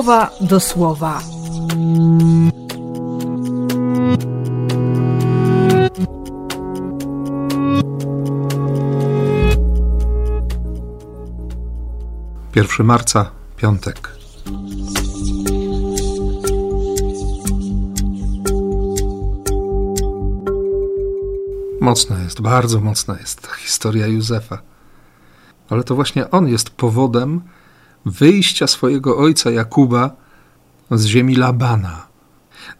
słowa do słowa. Pierwszy marca, piątek. Mocna jest, bardzo mocna jest historia Józefa. Ale to właśnie on jest powodem wyjścia swojego ojca Jakuba z ziemi Labana.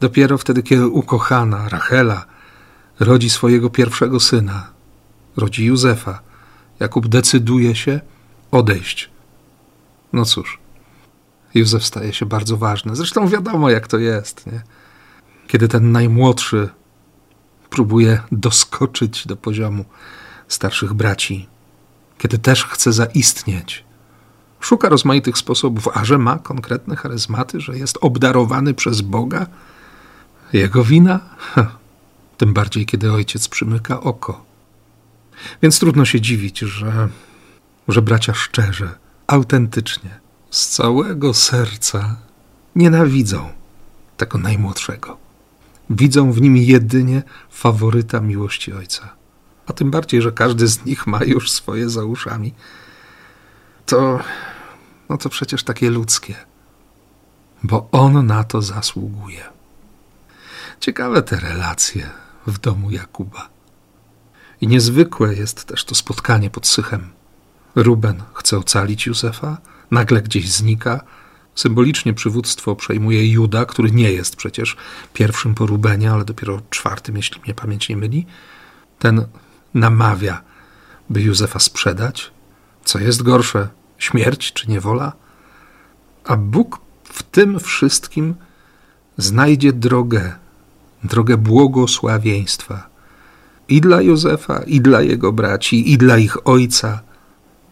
Dopiero wtedy, kiedy ukochana Rachela rodzi swojego pierwszego syna, rodzi Józefa, Jakub decyduje się odejść. No cóż, Józef staje się bardzo ważny. Zresztą wiadomo, jak to jest, nie? Kiedy ten najmłodszy próbuje doskoczyć do poziomu starszych braci, kiedy też chce zaistnieć. Szuka rozmaitych sposobów, a że ma konkretne charyzmaty, że jest obdarowany przez Boga, jego wina? Tym bardziej, kiedy ojciec przymyka oko. Więc trudno się dziwić, że, że bracia szczerze, autentycznie, z całego serca nienawidzą tego najmłodszego. Widzą w nim jedynie faworyta miłości ojca. A tym bardziej, że każdy z nich ma już swoje za uszami. To, no to przecież takie ludzkie, bo on na to zasługuje. Ciekawe te relacje w domu Jakuba. I niezwykłe jest też to spotkanie pod Sychem. Ruben chce ocalić Józefa, nagle gdzieś znika. Symbolicznie przywództwo przejmuje Juda, który nie jest przecież pierwszym po Rubenie, ale dopiero czwartym, jeśli mnie pamięć nie myli. Ten namawia, by Józefa sprzedać. Co jest gorsze, śmierć czy niewola? A Bóg w tym wszystkim znajdzie drogę, drogę błogosławieństwa i dla Józefa, i dla jego braci, i dla ich ojca.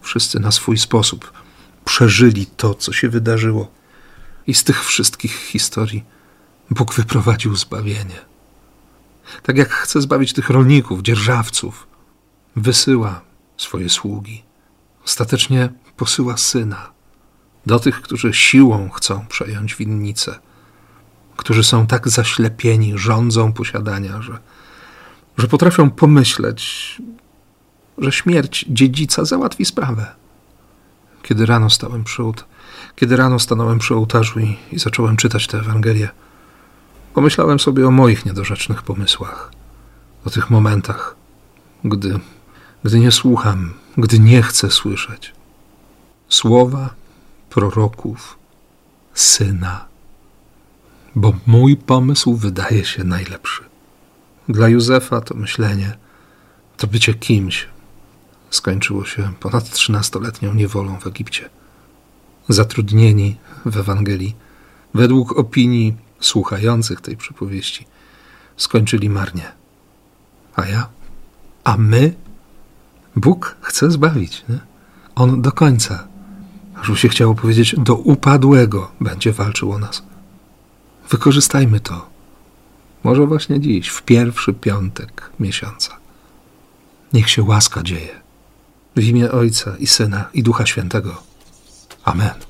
Wszyscy na swój sposób przeżyli to, co się wydarzyło. I z tych wszystkich historii Bóg wyprowadził zbawienie. Tak jak chce zbawić tych rolników, dzierżawców, wysyła swoje sługi. Ostatecznie posyła syna do tych, którzy siłą chcą przejąć winnicę, którzy są tak zaślepieni rządzą posiadania, że, że potrafią pomyśleć, że śmierć dziedzica załatwi sprawę. Kiedy rano stałem przy, kiedy rano stanąłem przy ołtarzu i, i zacząłem czytać tę Ewangelię, pomyślałem sobie o moich niedorzecznych pomysłach, o tych momentach, gdy, gdy nie słucham, gdy nie chcę słyszeć słowa proroków, syna, bo mój pomysł wydaje się najlepszy. Dla Józefa to myślenie, to bycie kimś, skończyło się ponad trzynastoletnią niewolą w Egipcie. Zatrudnieni w Ewangelii, według opinii słuchających tej przypowieści, skończyli marnie. A ja? A my? Bóg chce zbawić. Nie? On do końca, aż się chciało powiedzieć, do upadłego będzie walczył o nas. Wykorzystajmy to. Może właśnie dziś, w pierwszy piątek miesiąca. Niech się łaska dzieje. W imię Ojca i Syna i Ducha Świętego. Amen.